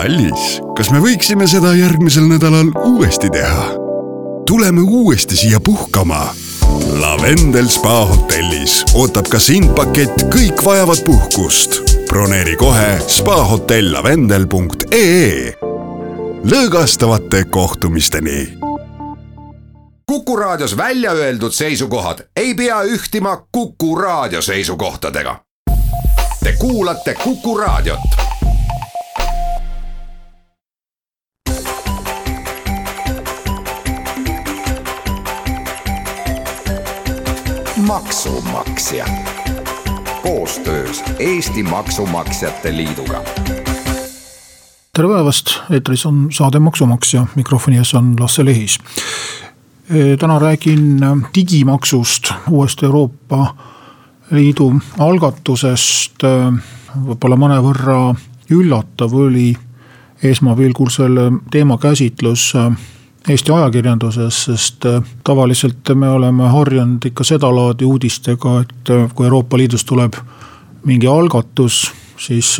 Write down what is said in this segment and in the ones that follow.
kallis, kas me võiksime seda järgmisel nädalal uuesti teha? tuleme uuesti siia puhkama. Lavendel spa hotellis ootab ka sind pakett Kõik vajavad puhkust. broneeri kohe spahotellavendel.ee. lõõgastavate kohtumisteni Kuku Raadios välja öeldud seisukohad ei pea ühtima Kuku Raadio seisukohtadega. Te kuulate Kuku Raadiot. Maksumaksja. Koostöös Eesti Maksumaksjate Liiduga. Tere päevast, eetris on saade Maksumaksja, mikrofoni ees on Lasse Lehis. Täna räägin digimaksust, uuest Euroopa Liidu algatusest. võib-olla mõnevõrra üllatav oli esmapilgul selle teema käsitlus Eesti ajakirjanduses, sest tavaliselt me oleme harjunud ikka sedalaadi uudistega, et kui Euroopa Liidust tuleb mingi algatus, siis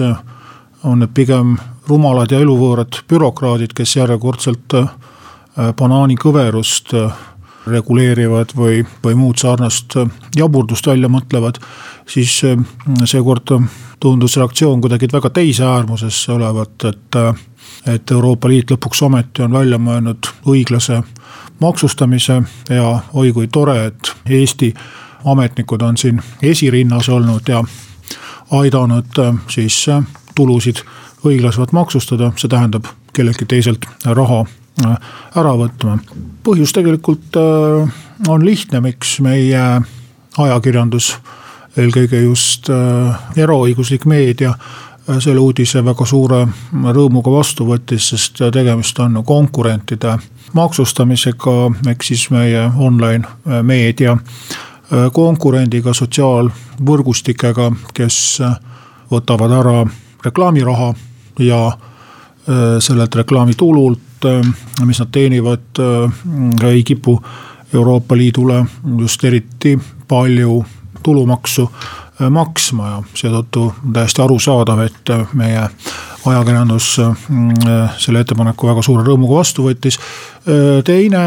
on need pigem rumalad ja eluvõõrad bürokraadid, kes järjekordselt Äh, banaanikõverust äh, reguleerivad või, või muud sarnast äh, jaburdust välja mõtlevad. siis seekord tundus reaktsioon kuidagi väga teise äärmusesse olevat, et, et Euroopa Liit lõpuks ometi on välja mõelnud õiglase maksustamise ja oi kui tore, et Eesti ametnikud on siin esirinnas olnud ja aidanud siis tulusid õiglasemalt maksustada, see tähendab kelleltki teiselt raha Äh, ära võtma. põhjus tegelikult äh, on lihtne, miks meie ajakirjandus, eelkõige just äh, eraõiguslik meedia selle uudise väga suure rõõmuga vastu võttis, sest tegemist on konkurentide maksustamisega, ehk siis meie online meedia konkurendiga, sotsiaalvõrgustikega, kes võtavad ära reklaamiraha ja sellelt reklaamitulult Äh, mis nad teenivad, äh, ei kipu Euroopa Liidule just eriti palju tulumaksu äh, maksma ja seetõttu täiesti arusaadav, et meie ajakirjandus selle ettepaneku väga suure rõõmuga vastu võttis. teine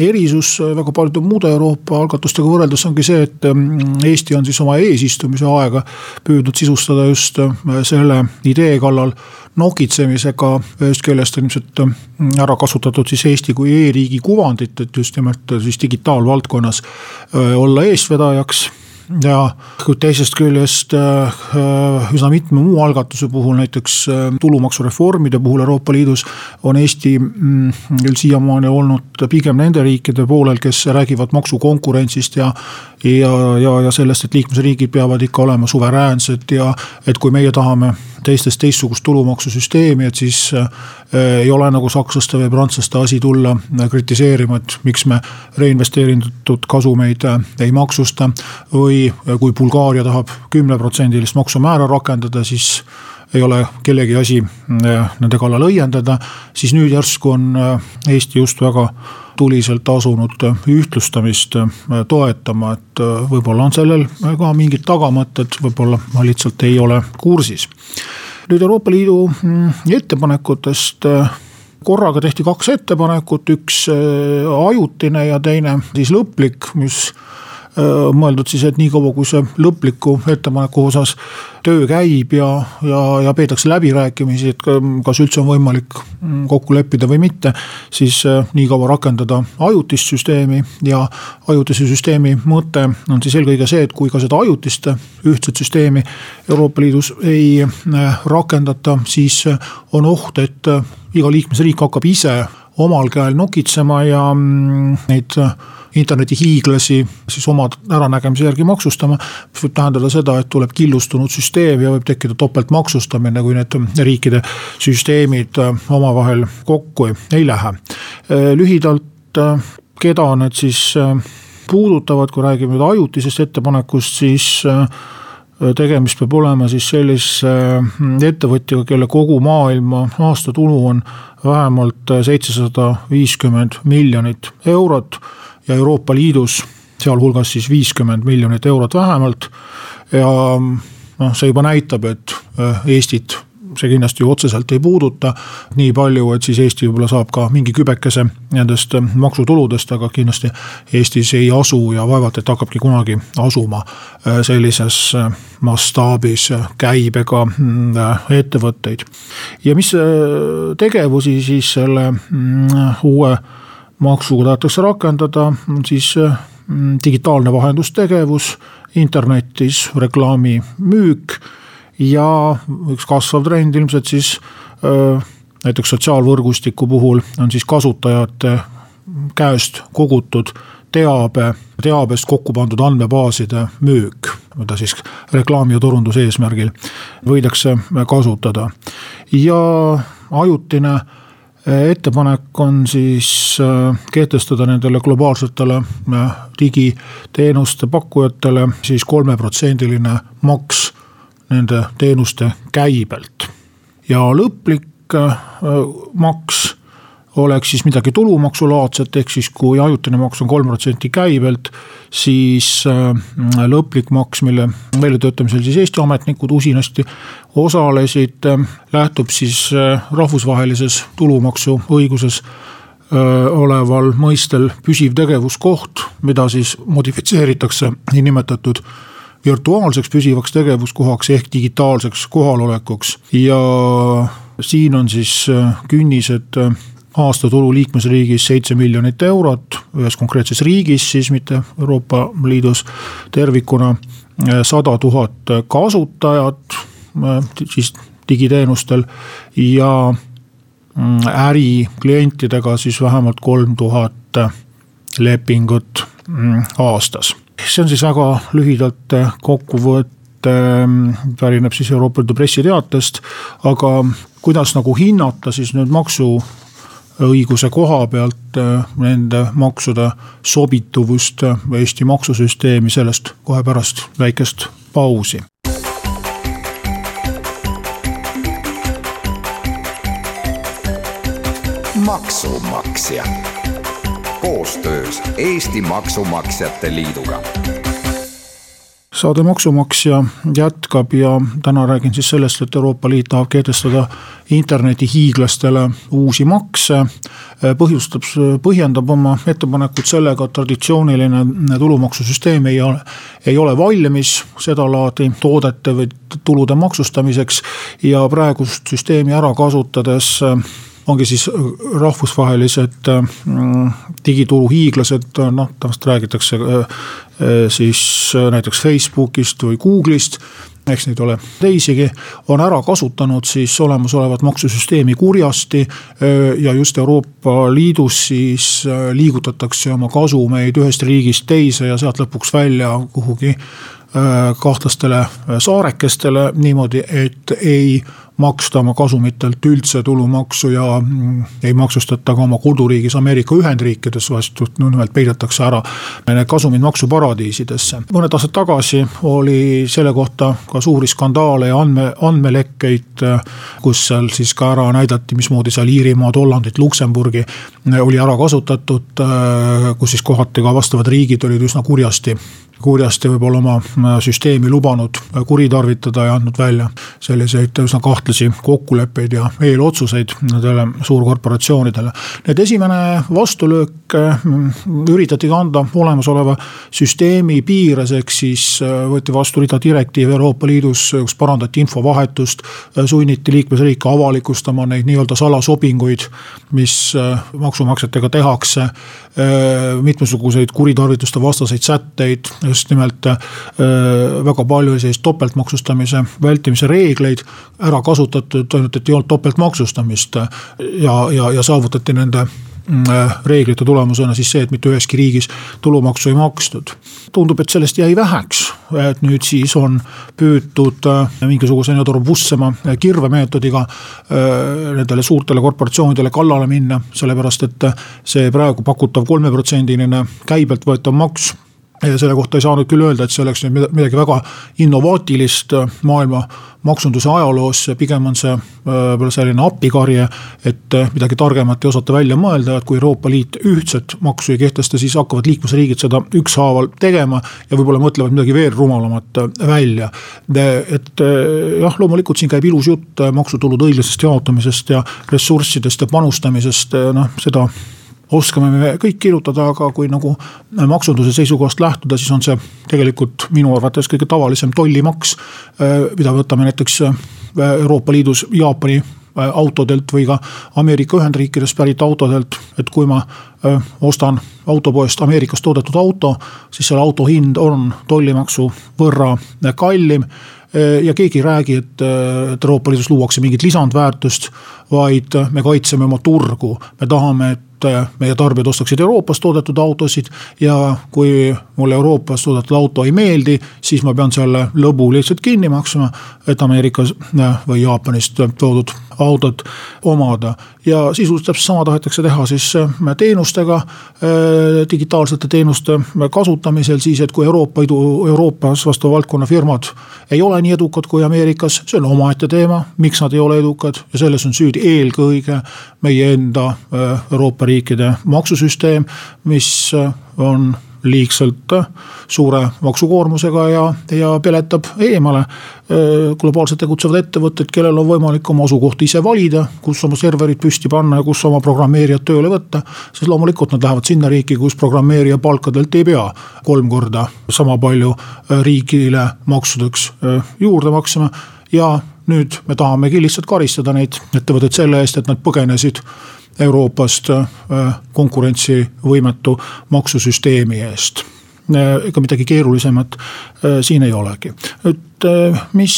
erisus väga paljude muude Euroopa algatustega võrreldes ongi see, et Eesti on siis oma eesistumise aega püüdnud sisustada just selle idee kallal nokitsemisega, ühest küljest on ilmselt ära kasutatud siis Eesti kui e-riigi kuvandit, et just nimelt siis digitaalvaldkonnas olla eestvedajaks ja kui teisest küljest üsna mitme muu algatuse puhul, näiteks tulumaksureformide puhul Euroopa Liidus. on Eesti mm, küll siiamaani olnud pigem nende riikide poolel, kes räägivad maksukonkurentsist ja. Ja, ja, ja sellest, et liikmesriigid peavad ikka olema suveräänsed ja et kui meie tahame teistest teistsugust tulumaksusüsteemi, et siis äh, ei ole nagu sakslaste või prantslaste asi tulla äh, kritiseerima, et miks me reinvesteeritud kasumeid äh, ei maksusta. või kui Bulgaaria tahab kümneprotsendilist maksumäära rakendada, siis ei ole kellegi asi nende kallal õiendada, siis nüüd järsku on Eesti just väga tuliselt asunud ühtlustamist toetama, et võib-olla on sellel ka mingid tagamõtted, võib-olla ma lihtsalt ei ole kursis. nüüd Euroopa Liidu mm, ettepanekutest korraga tehti kaks ettepanekut, üks ajutine ja teine siis lõplik, mis mõeldud siis, et niikaua kui see lõpliku ettepaneku osas töö käib ja, ja, ja peetakse läbirääkimisi, et kas üldse on võimalik mm, kokku leppida või mitte. siis niikaua rakendada ajutist süsteemi ja ajutise süsteemi mõte on siis eelkõige see, et kui ka seda ajutist ühtset süsteemi Euroopa Liidus ei rakendata, siis on oht, et iga liikmesriik hakkab ise omal käel nokitsema ja mm, neid internetihiiglasi siis oma äranägemise järgi maksustama. mis võib tähendada seda, et tuleb killustunud süsteem ja võib tekkida topeltmaksustamine, kui need riikide süsteemid äh, omavahel kokku ei lähe. Äh, lühidalt, äh, keda need siis puudutavad, kui räägime nüüd ajutisest ettepanekust, siis tegemist peab olema siis sellise ettevõtjaga, kelle kogu maailma aastatulu on vähemalt seitsesada viiskümmend miljonit eurot ja Euroopa Liidus sealhulgas siis viiskümmend miljonit eurot vähemalt. ja noh, see juba näitab, et äh, Eestit see kindlasti ju otseselt ei puuduta nii palju, et siis Eesti võib-olla saab ka mingi kübekese nendest maksutuludest, aga kindlasti Eestis ei asu ja vaevalt, et hakkabki kunagi asuma sellises mastaabis käibega mm, ettevõtteid. ja mis tegevusi siis selle mm, uue maksuga tahetakse rakendada, siis mm, digitaalne vahendustegevus internetis, reklaami müük ja üks kasvav trend ilmselt siis näiteks sotsiaalvõrgustiku puhul on siis kasutajate käest kogutud teabe, teabest kokku pandud andmebaaside müük, mida siis reklaami ja turunduse eesmärgil võidakse kasutada. ja ajutine ettepanek on siis kehtestada nendele globaalsetele digiteenuste pakkujatele siis kolmeprotsendiline maks nende teenuste käibelt. ja lõplik äh, maks oleks siis midagi tulumaksulaadset, ehk siis kui ajutine maks on kolm protsenti käibelt, siis äh, lõplik maks, mille väljatöötamisel siis Eesti ametnikud usinasti osalesid, äh, lähtub siis rahvusvahelises tulumaksuõiguses oleval mõistel püsiv tegevuskoht, mida siis modifitseeritakse niinimetatud virtuaalseks püsivaks tegevuskohaks ehk digitaalseks kohalolekuks ja siin on siis künnised aastatulu liikmesriigis seitse miljonit eurot, ühes konkreetses riigis siis, mitte Euroopa Liidus tervikuna. sada tuhat kasutajat siis digiteenustel ja mm, äriklientidega siis vähemalt kolm tuhat lepingut mm, aastas. See on siis väga lühidalt kokkuvõte mm, pärineb siis Euroopa Liidu pressiteatest, aga kuidas nagu hinnata siis nüüd maksu õiguse koha pealt äh, nende maksude sobituvust Eesti maksusüsteemi, sellest kohe pärast väikest pausi. maksumaksja koostöös Eesti Maksumaksjate Liiduga saade Maksumaksja jätkab ja täna räägin siis sellest, et Euroopa Liit tahab kehtestada internetihiiglastele uusi makse. põhjustab, põhjendab oma ettepanekut sellega, et traditsiooniline tulumaksusüsteem ei ole, ei ole valmis sedalaadi toodete või tulude maksustamiseks ja praegust süsteemi ära kasutades ongi siis rahvusvahelised mm, digituru hiiglased, noh tavaliselt räägitakse Äh, siis äh, näiteks Facebookist või Google'ist eks neid ole teisigi, on ära kasutanud siis olemasolevat maksusüsteemi kurjasti. Äh, ja just Euroopa Liidus siis liigutatakse oma kasumeid ühest riigist teise ja sealt lõpuks välja kuhugi kahtlastele saarekestele niimoodi, et ei maksta oma kasumitelt üldse tulumaksu ja mm, ei maksustata ka oma koduriigis Ameerika Ühendriikides, vastu nimelt peidetakse ära need kasumid maksuparadiisidesse. mõned aastad tagasi oli selle kohta ka suuri skandaale ja andme, andmelekkeid, kus seal siis ka ära näidati, mismoodi seal Iirimaad, Hollandit, Luksemburgi oli ära kasutatud, kus siis kohati ka vastavad riigid olid üsna kurjasti kurjasti võib-olla oma äh, süsteemi lubanud kuritarvitada ja andnud välja selliseid üsna kahtlasi kokkuleppeid ja eelotsuseid nendele suurkorporatsioonidele. nüüd esimene vastulöök äh, üritati kanda olemasoleva süsteemi piires, ehk siis võeti vastu rida direktiive Euroopa Liidus, kus parandati infovahetust, sunniti liikmesriike avalikustama neid nii-öelda salasobinguid, mis maksumaksjatega tehakse, mitmesuguseid kuritarvituste vastaseid sätteid just nimelt äh, väga palju sellist topeltmaksustamise vältimise reegleid ära kasutatud, ainult et ei olnud topeltmaksustamist. ja, ja, ja saavutati nende mm, äh, reeglite tulemusena siis see, et mitte üheski riigis tulumaksu ei makstud. tundub, et sellest jäi väheks, et nüüd siis on püütud äh, mingisuguse nii-öelda robustsema kirvemeetodiga nendele suurtele korporatsioonidele kallale minna, sellepärast et see praegu pakutav kolmeprotsendiline käibelt võetav maks selle kohta ei saanud küll öelda, et see oleks nüüd midagi väga innovaatilist maailma maksunduse ajaloos, pigem on see võib-olla selline appikarje. et midagi targemat ei osata välja mõelda, et kui Euroopa Liit ühtset maksu ei kehtesta, siis hakkavad liikmesriigid seda ükshaaval tegema. ja võib-olla mõtlevad midagi veel rumalamat välja. et jah, loomulikult siin käib ilus jutt maksutulude õiglasest jaotamisest ja ressurssidest ja panustamisest, noh seda oskame me kõik kirjutada, aga kui nagu maksunduse seisukohast lähtuda, siis on see tegelikult minu arvates kõige tavalisem tollimaks. mida võtame näiteks äh, Euroopa Liidus Jaapani äh, autodelt või ka Ameerika Ühendriikidest pärit autodelt, et kui ma äh, ostan autopoest Ameerikas toodetud auto, siis selle auto hind on tollimaksu võrra kallim ja keegi ei räägi, et Euroopa Liidus luuakse mingit lisandväärtust, vaid me kaitseme oma turgu, me tahame, et et äh, meie tarbijad ostaksid Euroopas toodetud autosid. ja kui mulle Euroopas toodetud auto ei meeldi, siis ma pean selle lõbu lihtsalt kinni maksma. et Ameerikas äh, või Jaapanist toodud autot omada. ja sisuliselt täpselt sama tahetakse teha siis äh, teenustega, digitaalsete teenuste kasutamisel siis, et kui Euroopa Liidu, Euroopas vastava valdkonna firmad ei ole nii edukad kui Ameerikas, see on omaette teema, miks nad ei ole edukad ja selles on süüdi eelkõige meie enda Euroopa riikide maksusüsteem, mis äh, on liigselt äh, suure maksukoormusega ja, ja peletab eemale äh, globaalselt tegutsevad ettevõtted, kellel on võimalik oma asukohta ise valida, kus oma serverid püsti panna ja kus oma programmeerijad tööle võtta. siis loomulikult nad lähevad sinna riiki, kus programmeerija palkadelt ei pea kolm korda sama palju riigile maksudeks juurde maksma ja nüüd me tahamegi lihtsalt karistada neid ettevõtteid selle eest, et nad põgenesid Euroopast äh, konkurentsivõimetu maksusüsteemi eest äh, ega midagi keerulisemat äh, siin ei olegi. nüüd mis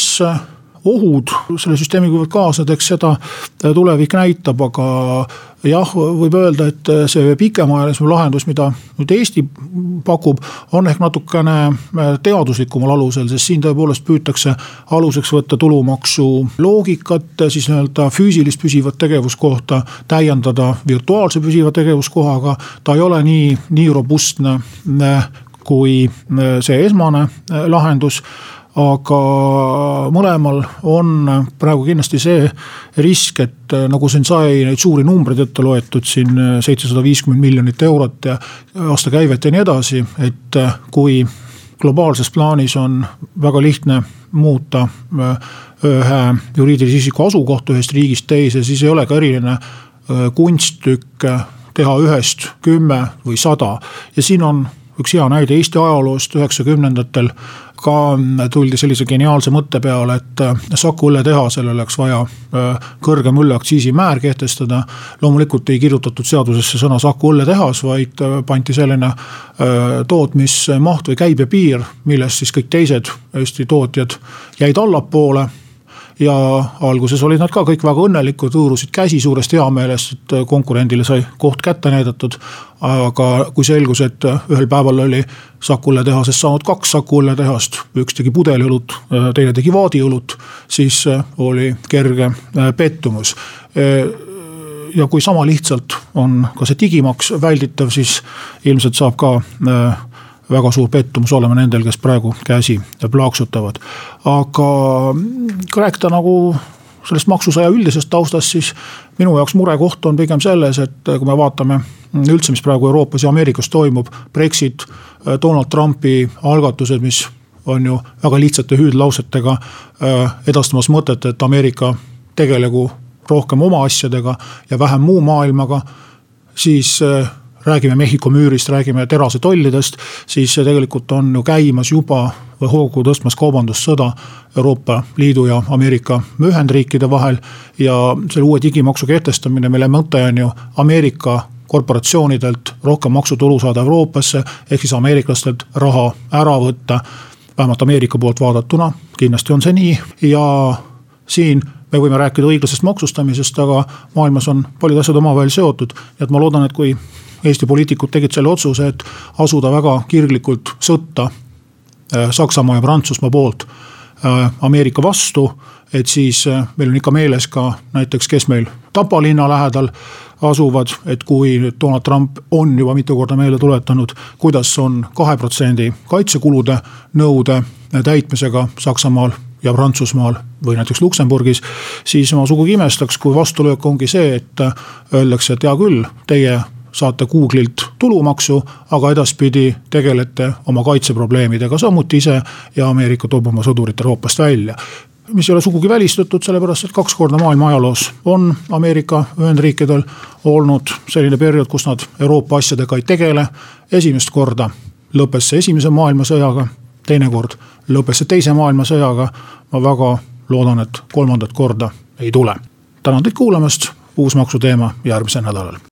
ohud selle süsteemiga võivad kaasneda, eks seda tulevik näitab, aga jah, võib öelda, et see pikemaajalisem lahendus, mida nüüd Eesti pakub, on ehk natukene teaduslikumal alusel, sest siin tõepoolest püütakse aluseks võtta tulumaksu loogikat, siis nii-öelda füüsilist püsivat tegevuskohta täiendada virtuaalse püsiva tegevuskohaga. ta ei ole nii, nii robustne kui see esmane lahendus aga mõlemal on praegu kindlasti see risk, et äh, nagu siin sai neid suuri numbreid ette loetud siin äh, seitsesada viiskümmend miljonit eurot ja aastakäivet ja nii edasi, et äh, kui globaalses plaanis on väga lihtne muuta ühe juriidilise isiku asukohta ühest riigist teise, siis ei ole ka eriline kunsttükk teha ühest kümme või sada. Ja siin on üks hea näide Eesti ajaloost üheksakümnendatel ka tuldi sellise geniaalse mõtte peale, et äh, Saku õlletehasele oleks vaja äh, kõrgem õlleaktsiisimäär kehtestada. loomulikult ei kirjutatud seadusesse sõna Saku õlletehas, vaid äh, pandi selline tootmismaht või käibepiir, millest siis kõik teised Eesti tootjad jäid allapoole ja alguses olid nad ka kõik väga õnnelikud, hõõrusid käsi suurest heameelest, et konkurendile sai koht kätte näidatud. aga kui selgus, et ühel päeval oli Saku õlletehasest saanud kaks Saku õlletehast, üks tegi pudeliõlut, teine tegi vaadiõlut, siis oli kerge pettumus ja kui sama lihtsalt on ka see digimaks välditav, siis ilmselt saab ka väga suur pettumus olema nendel, kes praegu käsi plaaksutavad. aga kui rääkida nagu sellest maksusõja üldisest taustast, siis minu jaoks murekoht on pigem selles, et kui me vaatame üldse, mis praegu Euroopas ja Ameerikas toimub, Brexit, Donald Trumpi algatused, mis on ju väga lihtsate hüüdlausetega äh, edastamas mõtet, et Ameerika tegelegu rohkem oma asjadega ja vähem muu maailmaga, siis äh, räägime Mehhiko müürist, räägime terasetollidest, siis tegelikult on ju käimas juba või hoogu tõstmas kaubandussõda Euroopa Liidu ja Ameerika Ühendriikide vahel. ja selle uue digimaksu kehtestamine, mille mõte on ju Ameerika korporatsioonidelt rohkem maksutulu saada Euroopasse, ehk siis ameeriklastelt raha ära võtta. vähemalt Ameerika poolt vaadatuna, kindlasti on see nii ja siin me võime rääkida õiglasest maksustamisest, aga maailmas on paljud asjad omavahel seotud. nii et ma loodan, et kui Eesti poliitikud tegid selle otsuse, et asuda väga kirglikult sõtta äh, Saksamaa ja Prantsusmaa poolt äh, Ameerika vastu. et siis äh, meil on ikka meeles ka näiteks, kes meil Tapa linna lähedal asuvad, et kui Donald Trump on juba mitu korda meelde tuletanud, kuidas on kahe protsendi kaitsekulude nõude täitmisega Saksamaal ja Prantsusmaal või näiteks Luksemburgis. siis ma sugugi imestaks, kui vastulöök ongi see, et öeldakse, et hea küll, teie saate Google'ilt tulumaksu, aga edaspidi tegelete oma kaitseprobleemidega samuti ise ja Ameerika toob oma sõdurid Euroopast välja mis ei ole sugugi välistatud, sellepärast et kaks korda maailma ajaloos on Ameerika Ühendriikidel olnud selline periood, kus nad Euroopa asjadega ei tegele. esimest korda lõppes see esimese maailmasõjaga, teinekord lõppes see teise maailmasõjaga. ma väga loodan, et kolmandat korda ei tule. tänan teid kuulamast, uus maksuteema järgmisel nädalal.